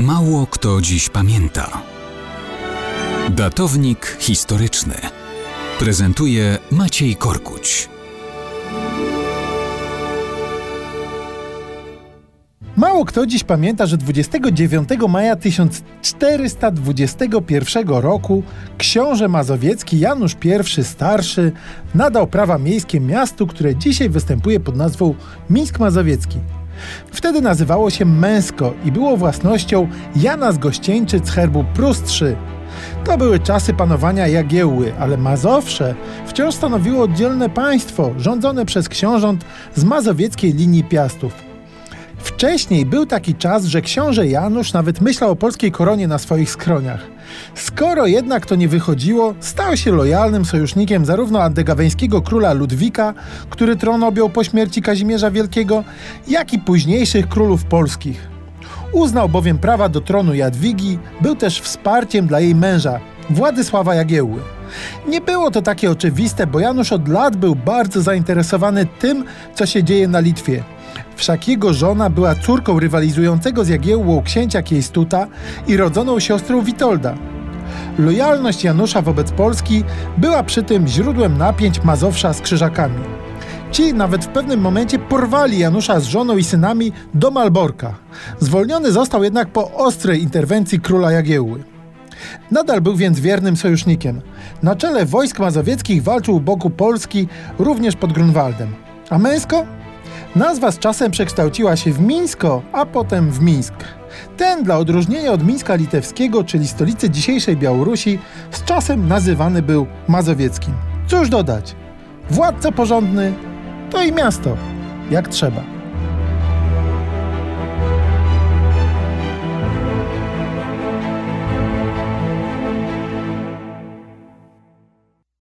Mało kto dziś pamięta. Datownik historyczny prezentuje Maciej Korkuć. Mało kto dziś pamięta, że 29 maja 1421 roku książę mazowiecki Janusz I Starszy nadał prawa miejskie miastu, które dzisiaj występuje pod nazwą Mińsk Mazowiecki. Wtedy nazywało się Męsko i było własnością Jana z herbu Prustrzy. To były czasy panowania Jagiełły, ale Mazowsze wciąż stanowiło oddzielne państwo rządzone przez książąt z mazowieckiej linii Piastów. Wcześniej był taki czas, że książę Janusz nawet myślał o polskiej koronie na swoich skroniach. Skoro jednak to nie wychodziło, stał się lojalnym sojusznikiem zarówno andegaweńskiego króla Ludwika, który tron objął po śmierci Kazimierza Wielkiego, jak i późniejszych królów polskich. Uznał bowiem prawa do tronu Jadwigi, był też wsparciem dla jej męża, Władysława Jagiełły. Nie było to takie oczywiste, bo Janusz od lat był bardzo zainteresowany tym, co się dzieje na Litwie. Wszak jego żona była córką rywalizującego z Jagiełłą księcia Kiejstuta i rodzoną siostrą Witolda. Lojalność Janusza wobec Polski była przy tym źródłem napięć Mazowsza z Krzyżakami. Ci nawet w pewnym momencie porwali Janusza z żoną i synami do Malborka. Zwolniony został jednak po ostrej interwencji króla Jagiełły. Nadal był więc wiernym sojusznikiem. Na czele wojsk mazowieckich walczył u boku Polski również pod Grunwaldem. A męsko? Nazwa z czasem przekształciła się w Mińsko, a potem w Mińsk. Ten dla odróżnienia od Mińska Litewskiego, czyli stolicy dzisiejszej Białorusi, z czasem nazywany był Mazowieckim. Cóż dodać? Władca porządny to i miasto, jak trzeba.